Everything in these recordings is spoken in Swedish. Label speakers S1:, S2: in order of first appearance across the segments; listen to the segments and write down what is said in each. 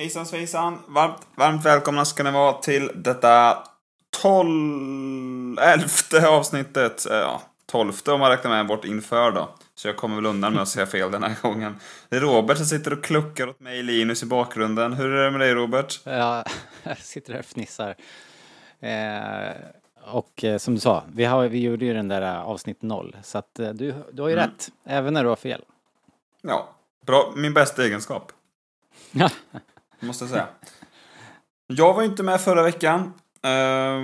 S1: Hejsan svejsan! Varmt, varmt välkomna ska ni vara till detta tolv... elfte avsnittet. Eh, Ja, tolfte om man räknar med bort inför då. Så jag kommer väl undan med att säga fel den här gången. Det är Robert som sitter och kluckar åt mig, Linus, i bakgrunden. Hur är det med dig, Robert?
S2: Jag sitter här och fnissar. Eh, och eh, som du sa, vi, har, vi gjorde ju den där eh, avsnitt noll. Så att eh, du, du har ju
S1: Mm.
S2: rätt, även när du har fel.
S1: Ja, bra. Min bästa egenskap.
S2: Ja.
S1: måste jag säga. Jag var inte med förra veckan. Eh,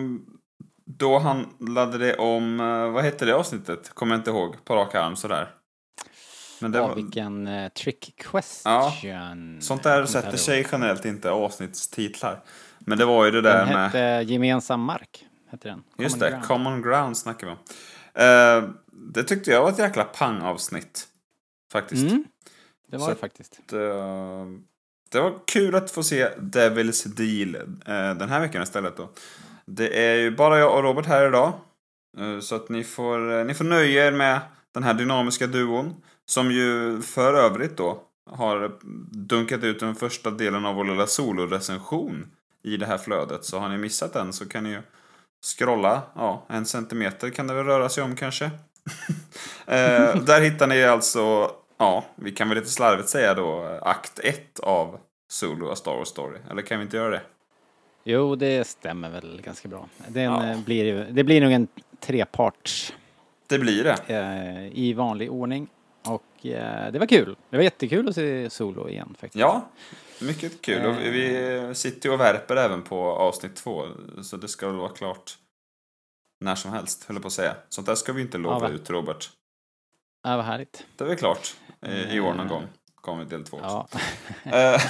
S1: då handlade det om, eh, vad hette det avsnittet? Kommer jag inte ihåg på rak arm sådär. Men det
S2: Ja,
S1: var,
S2: vilken eh, trick question.
S1: sånt där sätter sig generellt inte avsnittstitlar. Men det var ju det där
S2: Den
S1: med,
S2: hette Gemensam mark, hette den.
S1: just
S2: Common
S1: det,
S2: Ground.
S1: common ground snackar vi om. Eh, det tyckte jag var ett jäkla pang-avsnitt. Faktiskt.
S2: Mm, det var
S1: Så-
S2: det faktiskt.
S1: eh, det var kul att få se Devil's Deal eh, den här veckan istället då. Det är ju bara jag och Robert här idag. Eh, så att ni får, eh, ni får nöja er med den här dynamiska duon. Som ju för övrigt då har dunkat ut den första delen av vår lilla solorecension i det här flödet. Så har ni missat den så kan ni ju scrolla, ja, en centimeter kan det väl röra sig om kanske. eh, där hittar ni alltså, ja, vi kan väl lite slarvigt säga då, akt 1 av Solo A Star Wars Story. Eller kan vi inte göra det?
S2: Jo, det stämmer väl ganska bra. Den,
S1: Ja.
S2: eh, blir, det blir nog en treparts
S1: Det blir det.
S2: eh, i vanlig ordning. Och eh, det var kul. Det var jättekul att se Solo igen faktiskt.
S1: Ja, mycket kul. Och vi sitter ju och värper även på avsnitt 2. Så det ska väl vara klart när som helst, höll jag på att säga. Sånt där ska vi inte lova
S2: va?
S1: ut, Robert.
S2: Ja, vad härligt.
S1: Det är väl klart eh, i år någon
S2: Eh,
S1: gång. Kommer del 2 också.
S2: Ja.
S1: Eh,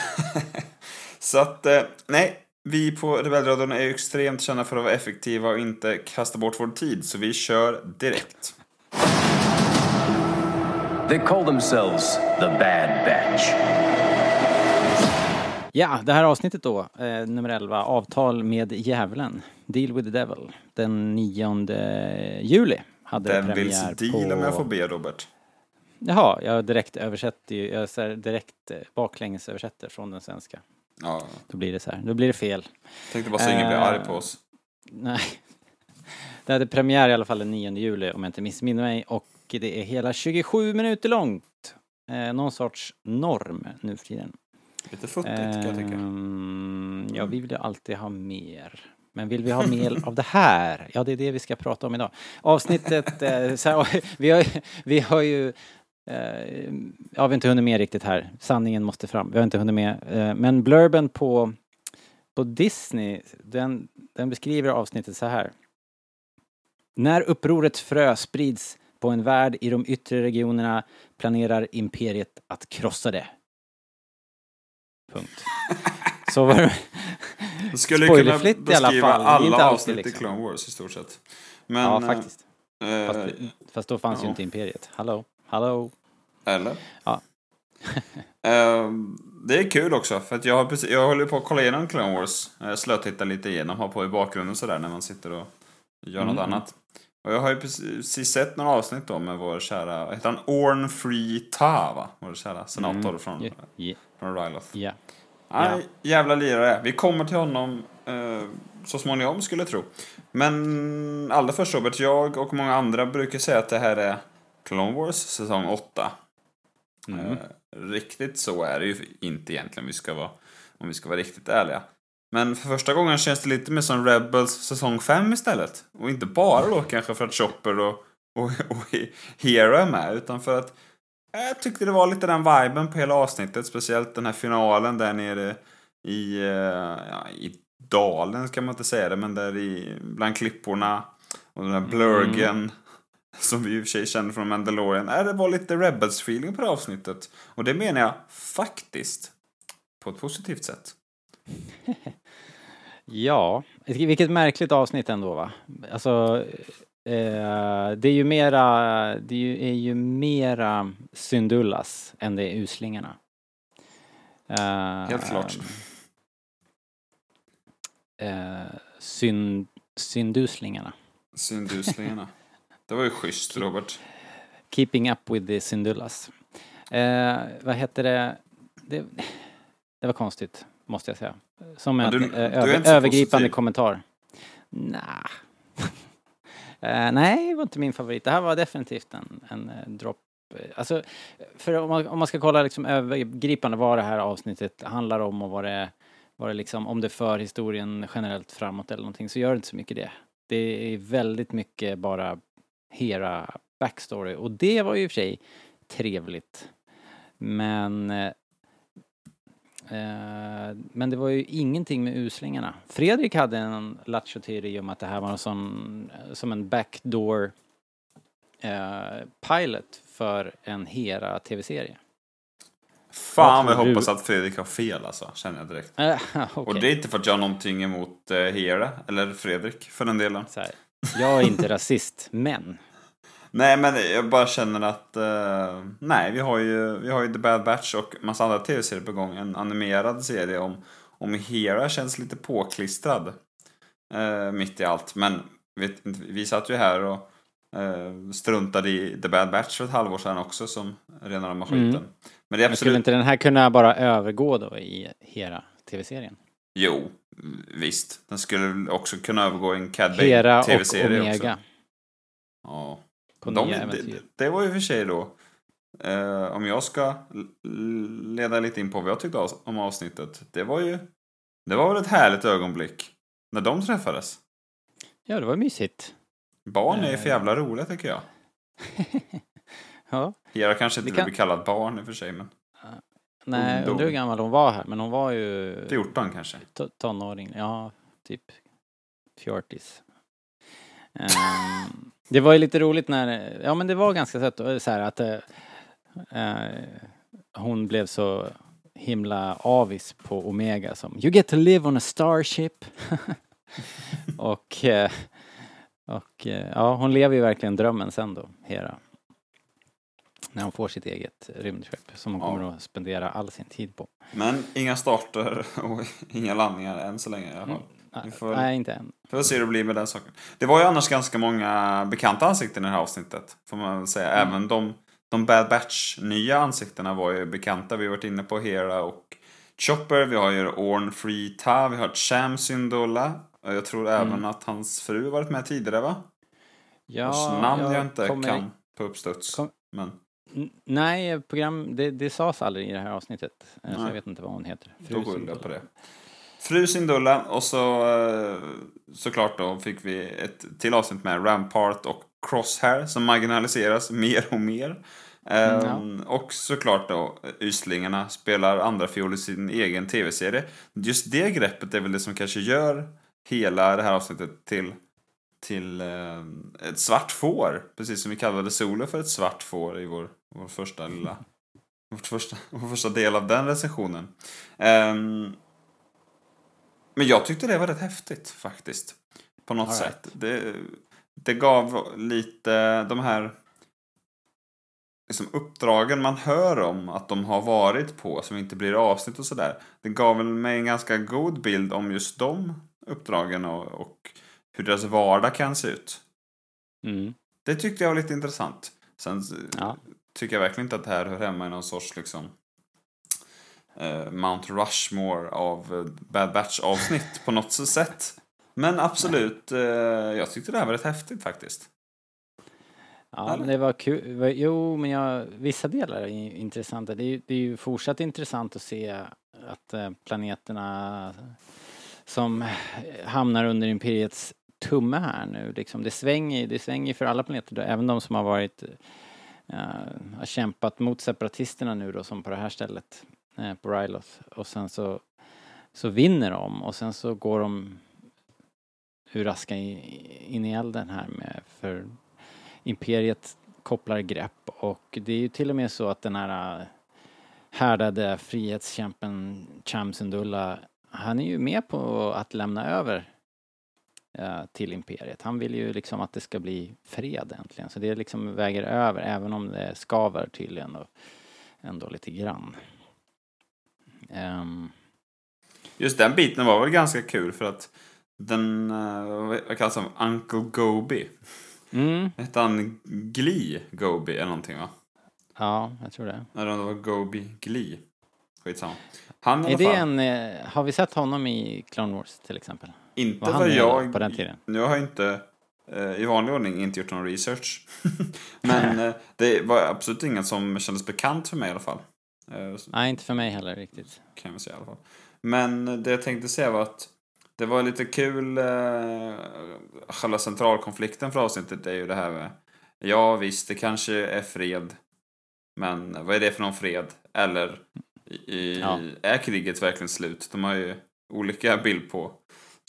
S1: så att, eh, nej. Vi på Rebellradion är extremt kända för att vara effektiva och inte kasta bort vår tid. Så vi kör direkt.
S3: They call themselves the Bad Batch.
S2: Ja, det här avsnittet då, eh, nummer 11, Avtal med djävulen, Deal with the Devil, den 9 juli hade det
S1: Den vill
S2: premiär
S1: deal
S2: på...
S1: om jag får be, Robert.
S2: Jaha, jag direkt översätter ju, jag så här direkt eh, baklänges översätter från den svenska.
S1: Ja,
S2: Då blir det så här, då blir det fel.
S1: tänkte bara så ingen blir
S2: Eh,
S1: arg på oss.
S2: Nej. Det hade premiär i alla fall den 9 juli om jag inte missminner mig och det är hela 27 minuter långt. Eh, någon sorts norm nu för tiden.
S1: Lite futtigt kan jag tycka.
S2: Ehm, Ja, vi vill ju alltid ha mer. Men vill vi ha mer av det här? Ja, det är det vi ska prata om idag. Avsnittet, eh, så här, vi, har, vi har ju, eh, ja, vi har inte hunnit med riktigt här. Sanningen måste fram. Vi har inte hunnit med. Eh, men blurben på, på Disney, den, den beskriver avsnittet så här. När upprorets frö sprids på en värld i de yttre regionerna planerar imperiet att krossa det. Punkt. Så var det.
S1: Du skulle ju kunna
S2: Spoilerfritt i alla fall. Det
S1: alla
S2: inte alltid
S1: avsnitt
S2: liksom.
S1: i Clone Wars i stort sett. Men,
S2: Ja,
S1: eh,
S2: faktiskt.
S1: eh,
S2: Fast, fast då fanns ju
S1: ja.
S2: inte imperiet. Hallå? Hallå?
S1: eller?
S2: Ja.
S1: Eh, det är kul också, för att jag, har precis, jag håller på att kolla igenom Clone Wars. Slötittar lite igenom, har på i bakgrunden sådär när man sitter och gör något
S2: Mm.
S1: annat. Och jag har ju precis sett några avsnitt då med vår kära, heter han Orn Free Ta va? Vår kära senator
S2: Mm.
S1: från,
S2: ja,
S1: från Ryloth.
S2: ja.
S1: Ja. Jävla lirare. Vi kommer till honom eh, så småningom skulle jag tro. Men allra först Robert, jag och många andra brukar säga att det här är Clone Wars säsong 8.
S2: Mm.
S1: Eh, riktigt så är det ju inte egentligen vi ska vara, om vi ska vara riktigt ärliga. Men för första gången känns det lite mer som Rebels säsong 5 istället. Och inte bara då kanske för att Chopper och, och, och Hero är med, utan för att jag tyckte det var lite den viben på hela avsnittet. Speciellt den här finalen där nere i, eh, ja, i dalen ska man inte säga det, men där i, bland klipporna. Och den här blurgen. Som vi i och för sig känner från Mandalorian. Äh, det var lite Rebels-feeling på det här avsnittet. Och det menar jag faktiskt på ett positivt sätt.
S2: Ja, vilket märkligt avsnitt ändå va? Alltså, eh, det är ju mera, det är ju, är ju mera Syndullas än det är Uslingarna. Eh,
S1: Helt klart.
S2: Eh, synd, synduslingarna.
S1: Synduslingarna. Det var ju schysst, Robert.
S2: Keeping up with the Syndullas. Eh, vad heter det? det? det var konstigt, måste jag säga. Som en
S1: du-
S2: eh,
S1: du
S2: över, övergripande kommentar. Nah. Eh, nej, det var inte min favorit. Det här var definitivt en, en eh, dropp. eh, Alltså, för om man, om man ska kolla liksom övergripande vad det här avsnittet handlar om och vad det, vad det liksom, om det för historien generellt framåt eller någonting så gör det inte så mycket det. Det är väldigt mycket bara Hera backstory och det var ju i och för sig trevligt. Men eh, eh, men det var ju ingenting med uslingarna. Fredrik hade en lattjo om att det här var en sån, som en backdoor eh, pilot för en Hera tv-serie.
S1: Fan vad jag
S2: du?
S1: hoppas att Fredrik har fel alltså, känner jag direkt.
S2: Eh,
S1: Och
S2: okej.
S1: det är inte för att jag har någonting emot eh, Hera, eller Fredrik för den delen.
S2: Jag är inte rasist, men
S1: Nej, men jag bara känner att... eh, nej, vi har, ju, vi har ju The Bad Batch och massa andra tv-serier på gång. En animerad serie om, om Hera känns lite påklistrad. eh, mitt i allt. Men vet, vi satt ju här och eh, struntade i The Bad Batch för ett halvår sedan också som rena rama skiten.
S2: Mm.
S1: Men det är
S2: men skulle
S1: absolut...
S2: inte den här kunna bara övergå då i Hera tv-serien?
S1: Jo, visst. Den skulle också kunna övergå i en Cad
S2: Hera
S1: Bane
S2: och
S1: tv-serie
S2: Omega
S1: också. Ja.
S2: på
S1: De,
S2: nya
S1: det,
S2: äventyr.
S1: det var ju för sig då, eh, om jag ska leda lite in på vad jag tyckte av- om avsnittet. Det var ju, det var väl ett härligt ögonblick när de träffades.
S2: Ja, det var mysigt.
S1: Barn är ju
S2: Eh.
S1: för jävla roliga tycker jag.
S2: ja.
S1: Hera kanske inte
S2: Vi
S1: vill
S2: kan-
S1: bli kallad barn i och för sig, men
S2: Nej, undrar hur gammal hon var här, men hon var ju
S1: 14 kanske.
S2: to- tonåring. Ja, typ fjortis. Ehm, det var ju lite roligt när, ja men det var ganska sött och så här att eh, eh, hon blev så himla avis på Omega som You get to live on a starship. och eh, och eh, ja, hon lever ju verkligen drömmen sen då, Hera. När hon får sitt eget rymdskepp som
S1: Ja.
S2: kommer att spendera all sin tid på.
S1: Men inga starter och inga landningar än så länge i alla fall. Vi får-
S2: Nej, inte än.
S1: Får se hur det blir med den saken. Det var ju annars ganska många bekanta ansikten i det här avsnittet. Får man väl säga.
S2: Mm.
S1: Även de, de Bad Batch nya ansiktena var ju bekanta. Vi har varit inne på Hera och Chopper. Vi har ju Orn Free Ta. Vi har Cham Syndulla. Och Jag tror
S2: Mm.
S1: även att hans fru varit med tidigare va?
S2: Ja,
S1: Vars namn jag, inte
S2: kommer-
S1: kan på uppstuds.
S2: kom-
S1: Men
S2: Nej, program, det, det sades aldrig i det här avsnittet. Eh, Så
S1: Nej.
S2: jag vet inte vad hon heter.
S1: då
S2: Fru
S1: jag på det. Fru Syndulla och så eh, såklart då fick vi ett till avsnitt med Rampart och Crosshair som marginaliseras mer och mer. Ehm, Och såklart då Yslingarna spelar andra fiol i sin egen tv-serie. Just det greppet är väl det som kanske gör hela det här avsnittet till till eh, ett svart får. Precis som vi kallade Solo för ett svart får i vår, vår första lilla vårt första, vår första del av den recensionen. Ehm, men jag tyckte det var rätt häftigt faktiskt. På något
S2: right.
S1: sätt. Det, det gav lite de här liksom uppdragen man hör om att de har varit på som inte blir avsnitt och sådär. Det gav väl mig en ganska god bild om just de uppdragen och, och hur deras vardag kan se ut.
S2: Mm.
S1: Det tyckte jag var lite intressant. Sen
S2: Ja.
S1: Tycker jag verkligen inte att det här hör hemma i någon sorts liksom eh, Mount Rushmore av eh, Bad Batch-avsnitt på något sätt. Men absolut, eh, jag tyckte det här var rätt häftigt faktiskt.
S2: Ja,
S1: Eller?
S2: men det var kul. Jo, men jag, vissa delar är ju intressanta. Det är, ju- det är ju fortsatt intressant att se att eh, planeterna som hamnar under Imperiets tumme här nu, liksom, det svänger det svänger för alla planeter, även de som har varit har kämpat mot separatisterna nu då, som på det här stället, eh, på Ryloth. Och sen så, så vinner de och sen så går de ur askan in i elden här med, för Imperiet kopplar grepp och det är ju till och med så att den här eh, härdade frihetskämpen Chamsundulla han är ju med på att lämna över till Imperiet. Han vill ju liksom att det ska bli fred äntligen, så det liksom väger över även om det skaver tydligen och ändå lite grann. Ehm,
S1: Just den biten var väl ganska kul för att den, eh, vad kallas han, Uncle Gobi.
S2: mm,
S1: Hette han Glee Gobi eller någonting va?
S2: ja, jag tror det.
S1: Eller om det var Gobi Glee. skitsamma. Han i
S2: Är
S1: alla
S2: det
S1: fall,
S2: en, eh, har vi sett honom i Clone Wars till exempel?
S1: Inte vad jag...
S2: på den tiden?
S1: Nu har jag inte eh, i vanlig ordning inte gjort någon research. Men eh, det var absolut inget som kändes bekant för mig i alla fall. Eh,
S2: Nej, inte för mig heller riktigt.
S1: kan jag säga i alla fall. Men det jag tänkte säga var att det var lite kul, själva centralkonflikten för avsnittet är ju det här med Ja visst, det kanske är fred. Men vad är det för någon fred? Eller i,
S2: Ja.
S1: är kriget verkligen slut? De har ju olika bild på.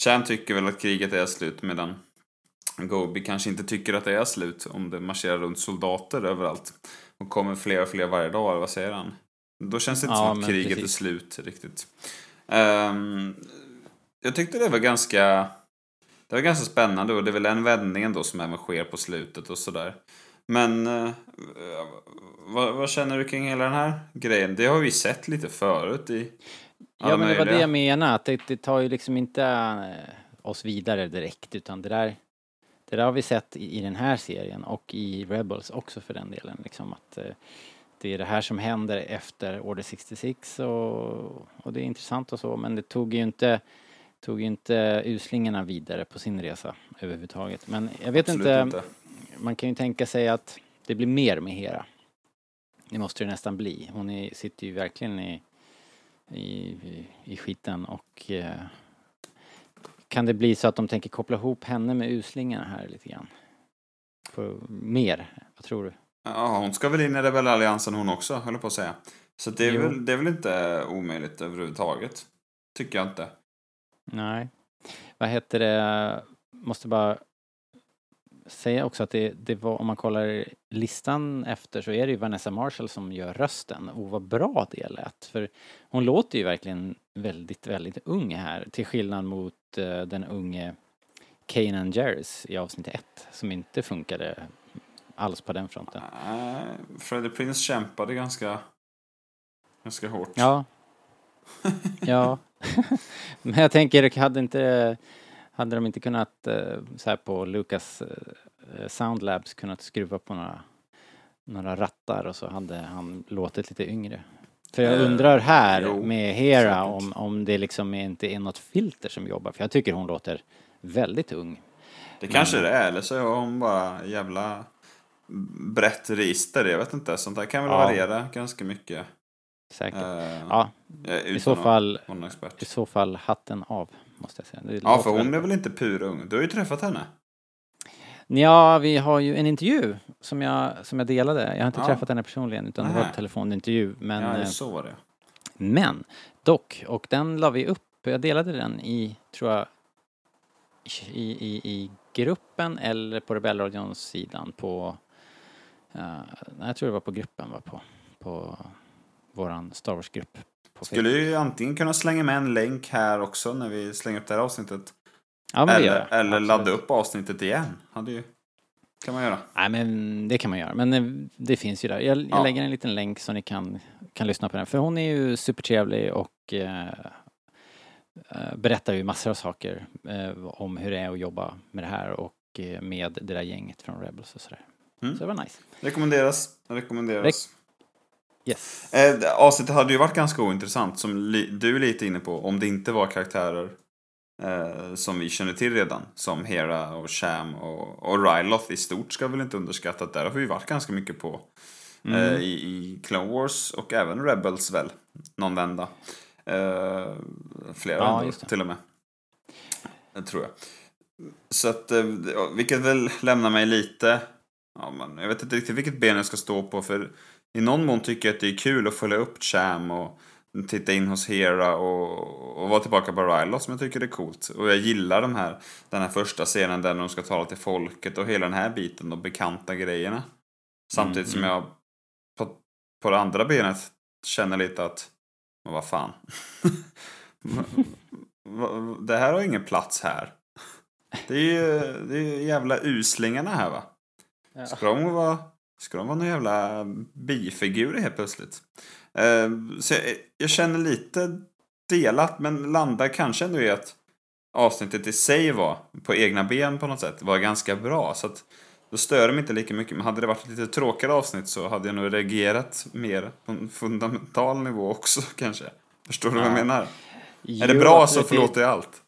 S1: Chan tycker väl att kriget är slut medan Gobi kanske inte tycker att det är slut om det marscherar runt soldater överallt. Och kommer fler och fler varje dag, eller vad säger han? Då känns det inte
S2: Ja,
S1: som att kriget är
S2: precis.
S1: slut riktigt. Ehm, jag tyckte det var ganska det var ganska spännande och det är väl en vändning ändå som även sker på slutet och sådär. Men eh, vad, vad känner du kring hela den här grejen? Det har vi sett lite förut i
S2: Ja, men det var det jag menade, att det, det tar ju liksom inte eh, oss vidare direkt, utan det där, det där har vi sett i, i den här serien och i Rebels också för den delen, liksom att eh, det är det här som händer efter Order 66 och, och det är intressant och så, men det tog ju inte tog ju inte uslingarna vidare på sin resa överhuvudtaget. Men jag vet inte,
S1: inte.
S2: man kan ju tänka sig att det blir mer med Hera. Det måste det nästan bli. Hon är, sitter ju verkligen i, i, i- skiten och eh, kan det bli så att de tänker koppla ihop henne med uslingarna här lite grann? På, mer, vad tror du?
S1: Ja, hon ska väl in i rebellalliansen hon också, höll på att säga. Så det är,
S2: Jo.
S1: väl, det är väl inte omöjligt överhuvudtaget. Tycker jag inte.
S2: Nej. Vad heter det, måste bara säga också att det, det var, om man kollar listan efter så är det ju Vanessa Marshall som gör rösten och vad bra det lät. För hon låter ju verkligen väldigt, väldigt ung här till skillnad mot eh, den unge Kanan Jarrus i avsnitt ett som inte funkade alls på den fronten.
S1: Nej, Freddie Prince kämpade ganska, ganska hårt.
S2: Ja. Ja. Men jag tänker, hade inte hade de inte kunnat eh, så här på Lucas eh, Soundlabs kunnat skruva på några några rattar och så hade han låtit lite yngre. För jag
S1: Eh,
S2: undrar här
S1: jo,
S2: med Hera
S1: säkert.
S2: om, om det liksom inte är något filter som jobbar för jag tycker hon låter väldigt ung.
S1: Det kanske det är, eller så har hon bara jävla brett register. Jag vet inte, sånt där kan väl
S2: Ja.
S1: variera ganska mycket.
S2: Säkert.
S1: Eh,
S2: Ja,
S1: eh,
S2: i så fall, i så fall hatten av måste jag säga. Det
S1: Ja, för hon
S2: väldigt
S1: är väl inte purung? Du har ju träffat henne.
S2: Ja, vi har ju en intervju som jag, som jag delade. Jag har inte
S1: Ja.
S2: träffat henne personligen utan det var en telefonintervju. Men,
S1: ja,
S2: eh,
S1: så var det.
S2: men dock, och den la vi upp, jag delade den i, tror jag, i, i, i gruppen eller på Rebellradions sidan på, nej, jag tror det var på gruppen, var på, på våran Star Wars-grupp.
S1: Skulle ju antingen kunna slänga med en länk här också när vi slänger upp det här avsnittet.
S2: ja,
S1: eller eller ladda upp avsnittet igen. Hade ju... kan man göra.
S2: Nej men det kan man göra, men eh, det finns ju där. Jag, jag
S1: Ja.
S2: lägger en liten länk så ni kan, kan lyssna på den. För hon är ju supertrevlig och eh, eh, berättar ju massor av saker eh, om hur det är att jobba med det här och eh, med det där gänget från Rebels och sådär.
S1: Mm.
S2: Så det var nice.
S1: Rekommenderas. Rekommenderas.
S2: Yes.
S1: Eh, det- avsnittet hade ju varit ganska ointressant, som du är lite inne på, om det inte var karaktärer eh, som vi känner till redan. Som Hera och Sham och, och Ryloth i stort ska väl inte underskatta. att Där har vi varit ganska mycket på. Eh,
S2: Mm.
S1: i, I Clone Wars och även Rebels väl. Någon vända. Eh, flera
S2: Ja, det.
S1: till och med. Det tror jag. Så att, eh, vilket väl lämnar mig lite, ja men jag vet inte riktigt vilket ben jag ska stå på för i någon mån tycker jag att det är kul att följa upp Cham och titta in hos Hera och, och vara tillbaka på Ryloth som jag tycker är coolt. Och jag gillar de här, den här första scenen där de ska tala till folket och hela den här biten, de bekanta grejerna. Samtidigt som
S2: Mm,
S1: jag på, på det andra benet känner lite att, men vad fan. Det här har ingen plats här. Det är ju det är ju jävla uslingarna här va. Ska de vara, ska de vara några jävla bifigurer helt plötsligt? Eh, så jag, jag känner lite delat men landar kanske ändå i att avsnittet i sig var på egna ben på något sätt var ganska bra. Så att Då stör mig inte lika mycket. Men hade det varit ett lite tråkigare avsnitt så hade jag nog reagerat mer på en fundamental nivå också kanske. Förstår du vad jag menar? är det
S2: Jo,
S1: bra så förlåter jag allt.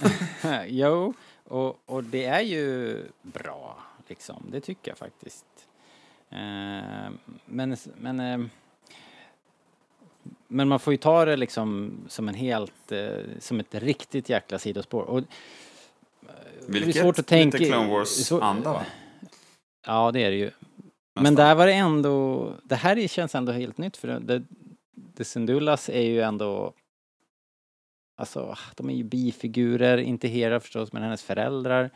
S2: jo, och, och det är ju bra, liksom. Det tycker jag faktiskt. Eh, men, men, eh, men man får ju ta det liksom som en helt, eh, som ett riktigt jäkla sidospår. Och,
S1: Vilket
S2: det är svårt att tänka...
S1: lite Clone Wars-anda va?
S2: Ja, det är det ju. Men
S1: Nästan.
S2: där var det ändå, det här känns ändå helt nytt för det, det, Syndulas är ju ändå, alltså de är ju bifigurer, inte Hera förstås, men hennes föräldrar.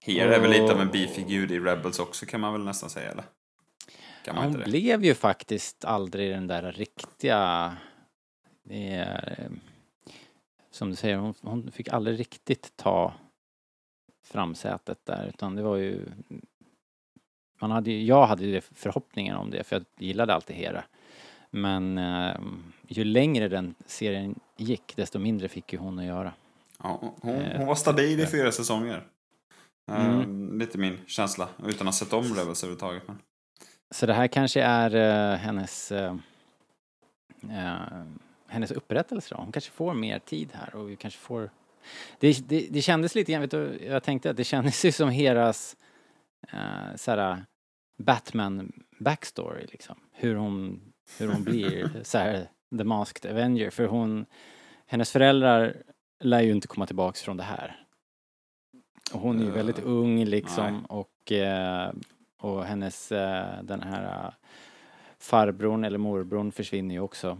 S1: Hera är väl lite av en bifigur i Rebels också kan man väl nästan säga eller? Kan man
S2: Hon
S1: inte det?
S2: blev ju faktiskt aldrig den där riktiga, är, som du säger, hon, hon fick aldrig riktigt ta framsätet där, utan det var ju man hade, ju- jag hade ju förhoppningar om det, för jag gillade alltid Hera. Men eh, ju längre den serien gick, desto mindre fick ju hon att göra.
S1: Ja, hon,
S2: Eh,
S1: hon var stabil i fyra säsonger. Eh,
S2: Mm.
S1: Lite min känsla, utan att ha sett om Rebels överhuvudtaget. Men...
S2: Så det här kanske är eh, hennes, eh, eh, hennes upprättelse då. Hon kanske får mer tid här och vi kanske får... Det, det, det kändes lite grann, vet du, jag tänkte att det kändes ju som Heras eh, såhär Batman backstory liksom. Hur hon, hur hon blir såhär The Masked Avenger. För hon, hennes föräldrar lär ju inte komma tillbaks från det här. Hon är ju väldigt ung liksom
S1: nej.
S2: och, eh, och hennes, eh, den här eh, farbrorn eller morbrorn försvinner ju också.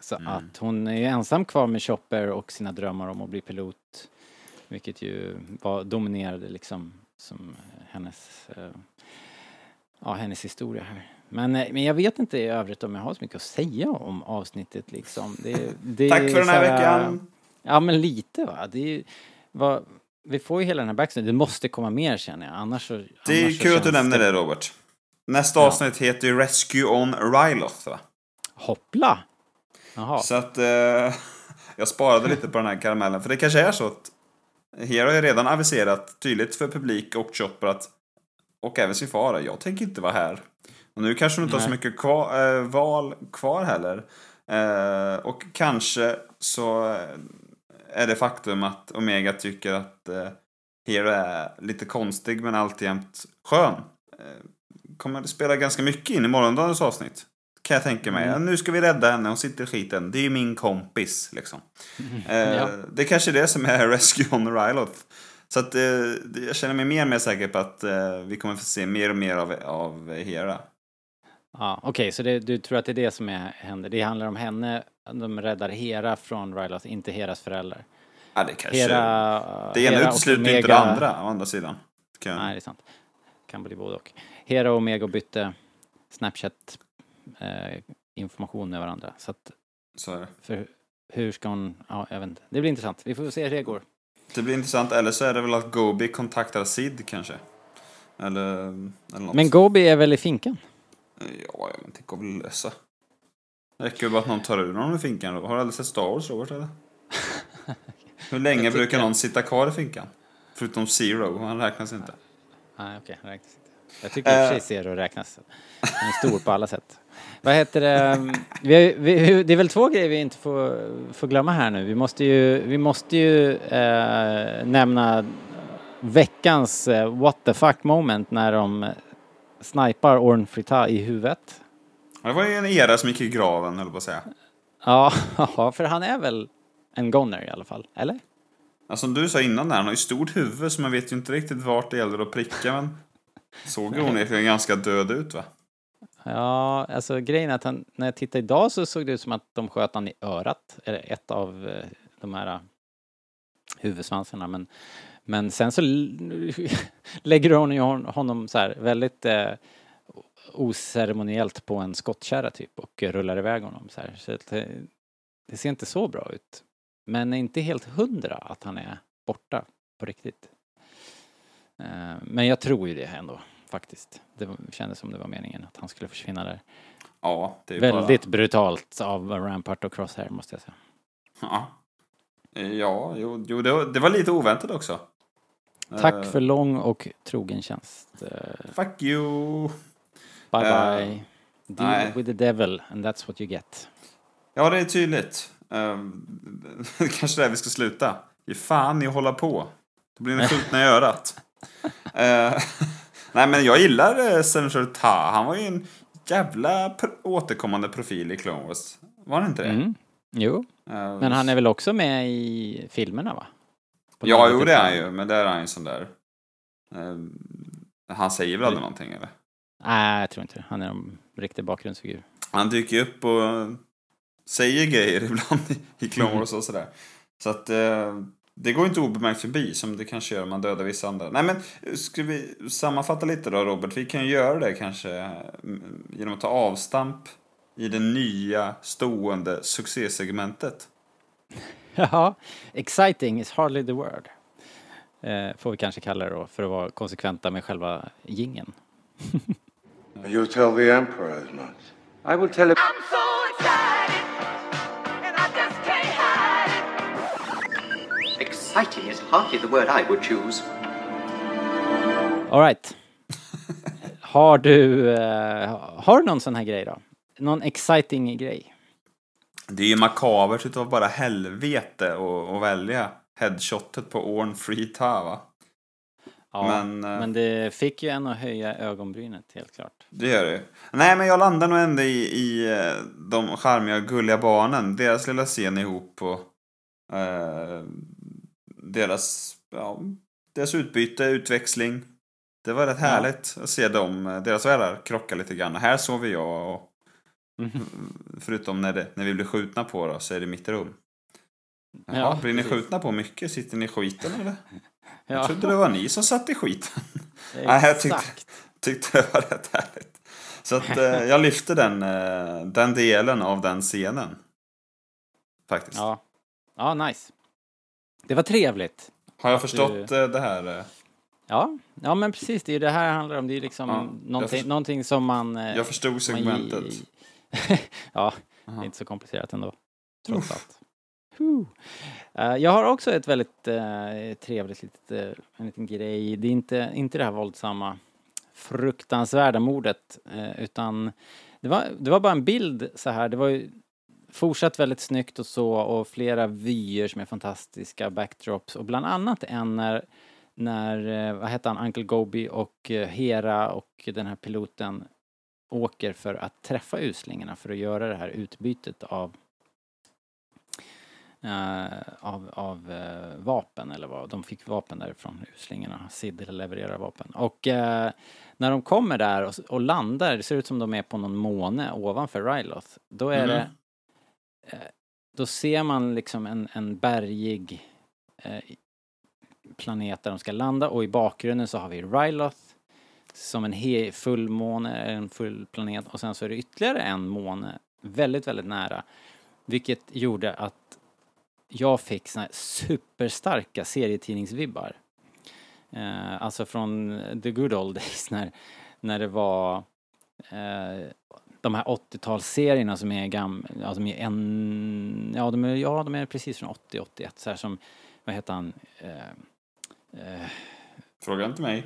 S2: Så
S1: Mm.
S2: att hon är ju ensam kvar med Chopper och sina drömmar om att bli pilot. Vilket ju var, dominerade liksom som hennes, eh, ja hennes historia här. Men, men jag vet inte i övrigt om jag har så mycket att säga om avsnittet liksom. Det, det
S1: Tack för den här veckan!
S2: Ja men lite va. Det vad, vi får ju hela den här backstory. Det måste komma mer känner jag. Annars så...
S1: Det är
S2: annars
S1: kul att du nämner det Robert. Nästa
S2: Ja.
S1: avsnitt heter ju Rescue on Ryloth va?
S2: Hoppla! Jaha.
S1: Så att eh, jag sparade lite på den här karamellen. För det kanske är så att Hero har ju redan aviserat tydligt för publik och Chopper att och även sin far, jag tänker inte vara här. Och nu kanske hon inte har så
S2: Nej.
S1: mycket kvar, eh, val kvar heller. Eh, och kanske så eh, är det faktum att Omega tycker att eh, Hero är lite konstig men alltjämt skön. Eh, kommer det spela ganska mycket in i morgondagens avsnitt. Kan jag tänka mig.
S2: Mm.
S1: Nu ska vi rädda henne, hon sitter i skiten. Det är ju min kompis, liksom. Eh,
S2: Ja.
S1: Det är kanske är det som är Rescue on Ryloth. Så att eh, jag känner mig mer och mer säker på att eh, vi kommer få se mer och mer av, av Hera.
S2: Ja, Okej, så det, du tror att det är det som är, händer? Det handlar om henne, de räddar Hera från Ryloth, inte Heras föräldrar.
S1: Ja, det kanske...
S2: Hera...
S1: det ena utesluter inte det andra, å andra sidan. Kan...
S2: Nej, det är sant. Kan bli både och. Hera och Omega bytte Snapchat eh, med varandra. Så att,
S1: Så är det.
S2: för hur ska hon, ja jag vet inte. Det blir intressant. Vi får se hur det går.
S1: det blir intressant. Eller så är det väl att Gobi kontaktar Sid kanske. Eller, eller något.
S2: Men Gobi är väl i finkan?
S1: Ja, ja, men det går väl att lösa. Det räcker ju bara att någon tar ur honom i finkan. Har du aldrig sett Star Wars, Robert? Eller? Hur länge
S2: tycker-
S1: brukar någon sitta kvar i finkan? Förutom Zero, han räknas inte.
S2: Nej, okej, räknas inte. Jag tycker i och för sig
S1: Eh.
S2: Zero räknas. Han är stor på alla sätt. Vad heter det? Vi, vi, det är väl två grejer vi inte får, får glömma här nu. Vi måste ju, vi måste ju eh, nämna veckans eh, what the fuck moment när de snipar Orn Frita i huvudet.
S1: Det var ju en era som gick i graven, höll på att säga.
S2: Ja, för han är väl en goner i alla fall, eller?
S1: Ja, som du sa innan där, han har ju stort huvud så man vet ju inte riktigt vart det gäller att pricka men såg ju onekligen ganska död ut va?
S2: Ja, alltså grejen är att han, när jag tittade idag så såg det ut som att de sköt han i örat, eller ett av eh, de här eh, huvudsvansarna, men, men sen så lägger hon ju hon- honom så här väldigt eh, oceremoniellt på en skottkärra typ och rullar iväg honom så här. Så det, det ser inte så bra ut. Men inte helt hundra att han är borta på riktigt. Eh, Men jag tror ju det ändå, faktiskt. Det kändes som det var meningen att han skulle försvinna där.
S1: Ja, det är
S2: Väldigt brutalt av Rampart och Crosshair måste jag säga.
S1: bara... Ja, ja jo, jo det, var, det var lite oväntat också.
S2: Tack
S1: Eh,
S2: för lång och trogen tjänst. Eh,
S1: Fuck you!
S2: Bye
S1: Eh,
S2: bye. Deal
S1: nej.
S2: with the devil and that's what you get.
S1: Ja, det är tydligt. Um, kanske där vi ska sluta. Ge fan i att hålla på. Då blir ni skjutna i örat. Eh, nej, men jag gillar uh, Senator Ta. Han var ju en jävla återkommande profil i Clone Wars. Var han inte det?
S2: Mm. Jo,
S1: Eh,
S2: men han är väl också med i filmerna va? På
S1: Ja, jo
S2: sätt.
S1: det är han ju. Men där är han ju sån där... eh, han säger väl aldrig någonting eller?
S2: Nej, jag tror inte det. Han är en riktig bakgrundsfigur.
S1: Han dyker ju upp och säger grejer ibland i- Clone Wars och sådär. Så att eh, det går inte obemärkt förbi som det kanske gör om man dödar vissa andra. Nej men, ska vi sammanfatta lite då Robert? Vi kan ju göra det kanske mm, genom att ta avstamp i det nya stående succésegmentet.
S2: Ja, exciting is hardly the word. Eh, får vi kanske kalla det då, för att vara konsekventa med själva gingen.
S4: You tell the Emperor as much.
S5: I will tell him.
S6: I'm so excited, and I just can't hide it.
S7: Exciting is hardly the word I would choose.
S2: All right. Har du, eh, har du någon sån här grej då? Någon exciting grej?
S1: Det är ju makabert utav bara helvete att välja headshotet på Orn Free Ta va?
S2: Ja,
S1: Men,
S2: men,
S1: eh,
S2: det fick ju en att höja ögonbrynet helt klart.
S1: Det gör det. Nej, men jag landar nog ändå i, i eh, de charmiga och gulliga barnen. Deras lilla scen ihop och eh, deras, ja, deras utbyte, utväxling. Det var rätt härligt att se dem, eh, deras världar krocka lite grann. Här sover jag och förutom när, det, när vi blir skjutna på då, så är det mitt rum. Jaha,
S2: Ja,
S1: blir ni
S2: precis.
S1: skjutna på mycket? Sitter ni i skiten eller? Jag
S2: Ja,
S1: trodde det var ni som satt i skiten. Nej, jag tyckte- tyckte det var rätt härligt. Så att eh, jag lyfte den, eh, den delen av den scenen. Faktiskt.
S2: Ja. ja, nice. Det var trevligt.
S1: Har jag förstått
S2: du-
S1: eh, det här? eh?
S2: Ja, ja men precis, det är ju det här handlar om. Det är liksom
S1: Ja, jag
S2: någonting,
S1: först-
S2: någonting som man... eh,
S1: Jag förstod
S2: man
S1: segmentet.
S2: ge- ja, det
S1: Aha.
S2: är inte så komplicerat ändå. Trots allt. Eh, jag har också ett väldigt eh, trevligt litet, eh, en liten grej. Det är inte, inte det här våldsamma fruktansvärda mordet eh, utan det var, det var bara en bild så här. Det var ju fortsatt väldigt snyggt och så och flera vyer som är fantastiska, backdrops och bland annat en när, när eh, vad hette han, Uncle Gobi och eh, Hera och den här piloten åker för att träffa uslingarna för att göra det här utbytet av av, av eh, vapen eller vad, de fick vapen därifrån, uslingarna. Sid levererar vapen. Och eh, när de kommer där och, och landar, det ser ut som de är på någon måne ovanför Ryloth, då är
S1: Mm.
S2: det eh, då ser man liksom en, en bergig eh, planet där de ska landa och i bakgrunden så har vi Ryloth som en he- fullmåne, en full planet och sen så är det ytterligare en måne väldigt, väldigt nära. Vilket gjorde att jag fick såna här superstarka serietidningsvibbar. Eh, alltså från the good old days när, när det var eh, de här 80-talsserierna som är gamla, ja, de är en, ja de är, ja de är precis från 80-81 så här som, vad heter han, eh, eh,
S1: Fråga inte mig.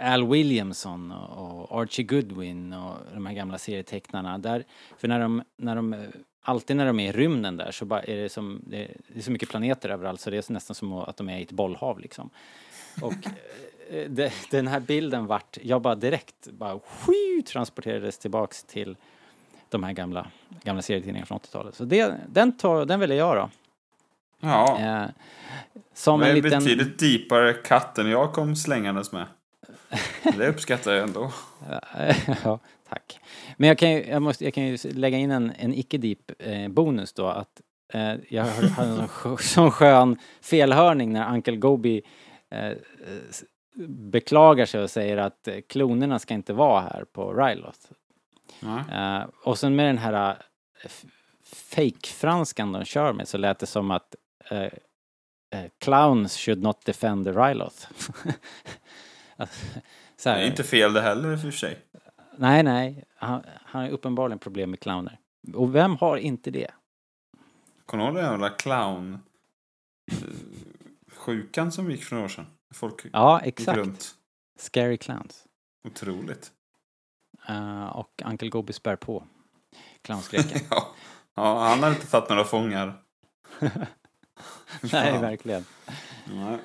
S2: Al Williamson och och Archie Goodwin och de här gamla serietecknarna där, för när de, när de, alltid när de är i rymden där så bara är det som, det är, så mycket planeter överallt så det är nästan som att de är i ett bollhav liksom. Och eh, det, den här bilden vart, jag bara direkt bara sju, transporterades tillbaks till de här gamla, gamla serietidningarna från 80-talet. Så det, den, tar, den väljer jag då.
S1: Ja.
S2: Eh, som
S1: det är en
S2: liten...
S1: betydligt djupare katt än jag kom slängandes med. Det uppskattar jag ändå.
S2: ja, tack. Men jag kan ju, jag måste, jag kan ju lägga in en, en icke-deep eh, bonus då att eh, jag hade en sån, skö- sån skön felhörning när Uncle Gobi eh, beklagar sig och säger att eh, klonerna ska inte vara här på Ryloth.
S1: Nej.
S2: Eh, och sen med den här f- fake-franskan de kör med så lät det som att eh, clowns should not defend the Ryloth. Alltså, så
S1: Det är inte fel det heller i och för sig.
S2: Nej, nej. Han, han har uppenbarligen problem med clowner. Och vem har inte det?
S1: Kommer du ihåg den jävla clown eh, sjukan som gick för några år sedan? Folk
S2: Ja, exakt. Scary Clowns.
S1: Otroligt.
S2: Eh, och Uncle Gobi spär på clownskräcken.
S1: Ja. ja, han har inte tagit några fångar.
S2: Nej, verkligen.
S1: Nej.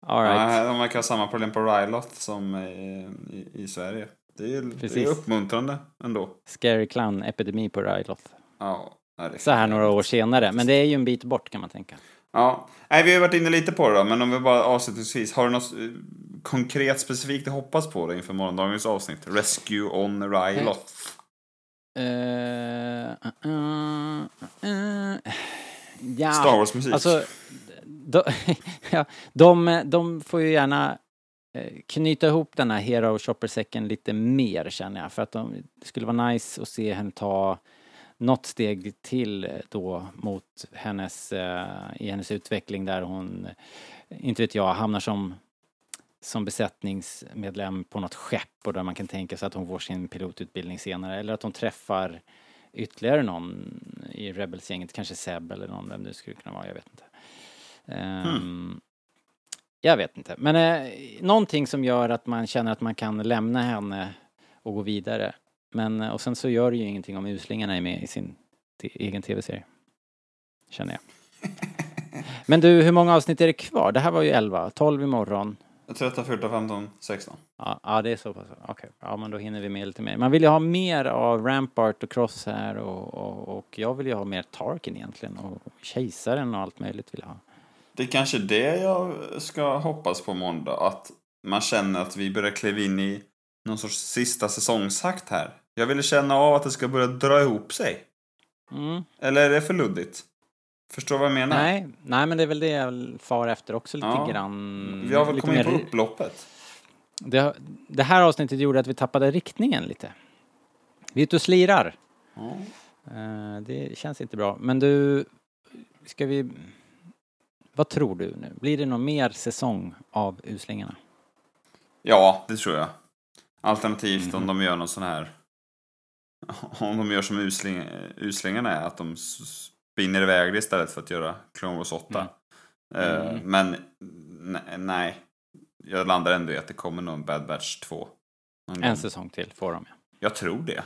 S2: All right.
S1: Nej, de verkar ha samma problem på Rylot som i, i, i Sverige. Det är, det är uppmuntrande ändå.
S2: Scary Clown-epidemi på Ryloth.
S1: Ja,
S2: Så här några år senare. Men det är ju en bit bort kan man tänka.
S1: Ja, nej, vi har varit inne lite på det då, men om vi bara avslutningsvis, har du något eh, konkret specifikt att hoppas på då inför morgondagens avsnitt? Rescue on Ryloth.
S2: Eh, uh, uh, uh, ja.
S1: Star Wars-musik.
S2: Alltså, de, ja, de, de får ju gärna eh, knyta ihop den här Hero Shopper-säcken lite mer känner jag. För att de, det skulle vara nice att se henne ta något steg till eh, då mot hennes, eh, i hennes utveckling där hon, eh, inte vet jag, hamnar som som besättningsmedlem på något skepp och där man kan tänka sig att hon får sin pilotutbildning senare eller att hon träffar ytterligare någon i Rebels-gänget, kanske Seb eller någon, vem det skulle kunna vara, jag vet inte. Ehm, Jag vet inte, men eh, någonting som gör att man känner att man kan lämna henne och gå vidare. Men, eh, och sen så gör det ju ingenting om uslingarna är med i sin egen tv-serie. Känner jag. Men du, hur många avsnitt är det kvar? Det här var ju 11, 12 imorgon.
S1: 13, 14, 15, 16.
S2: Ja, ja det är så pass. Okej, ja men då hinner vi med lite mer. Man vill ju ha mer av Rampart och Cross här och, och, och jag vill ju ha mer Tarkin egentligen och Kejsaren och allt möjligt vill jag ha.
S1: Det är kanske det jag ska hoppas på måndag, att man känner att vi börjar kliva in i någon sorts sista säsongsakt här. Jag ville känna av att det ska börja dra ihop sig.
S2: Mm.
S1: Eller är det för luddigt? Förstår vad jag menar?
S2: Nej, nej men det är väl det jag far efter också lite
S1: Ja.
S2: grann.
S1: Vi har väl kommit in på
S2: mer-
S1: upploppet.
S2: det, det här avsnittet gjorde att vi tappade riktningen lite. Vi är ute och slirar.
S1: Ja.
S2: Eh, det känns inte bra. Men du, ska vi... Vad tror du nu? Blir det någon mer säsong av Uslingarna?
S1: Ja, det tror jag. Alternativt
S2: Mhm.
S1: om de gör någon sån här... Om de gör som usling, uslingarna är, att de spinner iväg det istället för att göra Clone Wars 8. Eh,
S2: Mm.
S1: Men ne- nej, jag landar ändå i att det kommer nog en Bad Batch 2. någon gång.
S2: En säsong till får de ja.
S1: Jag tror det.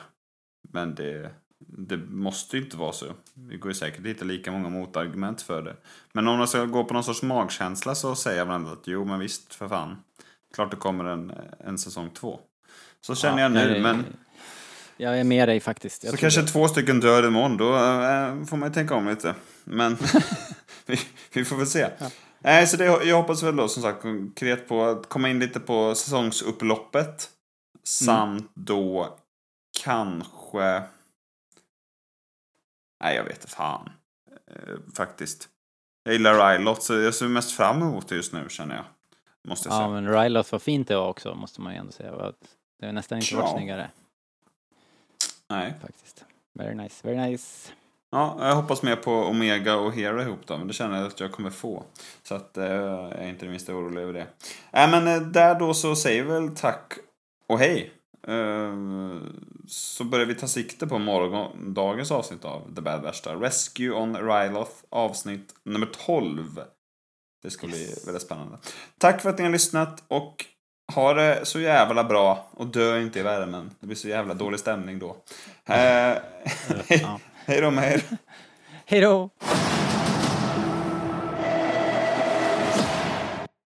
S1: Men det, det måste ju inte vara så. Det går ju säkert att hitta lika många motargument för det. Men om man ska gå på någon sorts magkänsla så säger jag väl ändå att jo, men visst, för fan. Klart det kommer en, en säsong två. Så känner
S2: Ja,
S1: jag nu,
S2: nej,
S1: men
S2: Jag är med dig faktiskt. Jag
S1: så kanske
S2: det.
S1: två stycken dör imorgon, då äh, får man ju tänka om lite. Men vi, vi får väl se. Nej, så det, jag hoppas väl då som sagt konkret på att komma in lite på säsongsupploppet. Samt då kanske... Nej, jag vet fan. Eh, faktiskt. Jag gillar Rylot, så jag ser mest fram emot det just nu känner jag. Måste jag säga.
S2: Ja, men Ryloth var fint det var också, måste man ju ändå säga. Det har nästan inte varit
S1: Ja.
S2: snyggare,
S1: Nej.
S2: faktiskt. Very nice, very nice.
S1: Ja, jag hoppas mer på Omega och Hero ihop då, men det känner jag att jag kommer få. Så att eh, jag är inte det minsta orolig över det. Nej, men eh, där då så säger vi väl tack och hej. Eh, så börjar vi ta sikte på morgondagens avsnitt av The Bad där. Rescue on Ryloth avsnitt nummer 12. Det ska bli väldigt spännande. Tack för att ni har lyssnat och ha det så jävla bra och dö inte i värmen. Det blir så jävla dålig stämning då.
S2: Ja.
S1: hej då med er.
S2: Hej då!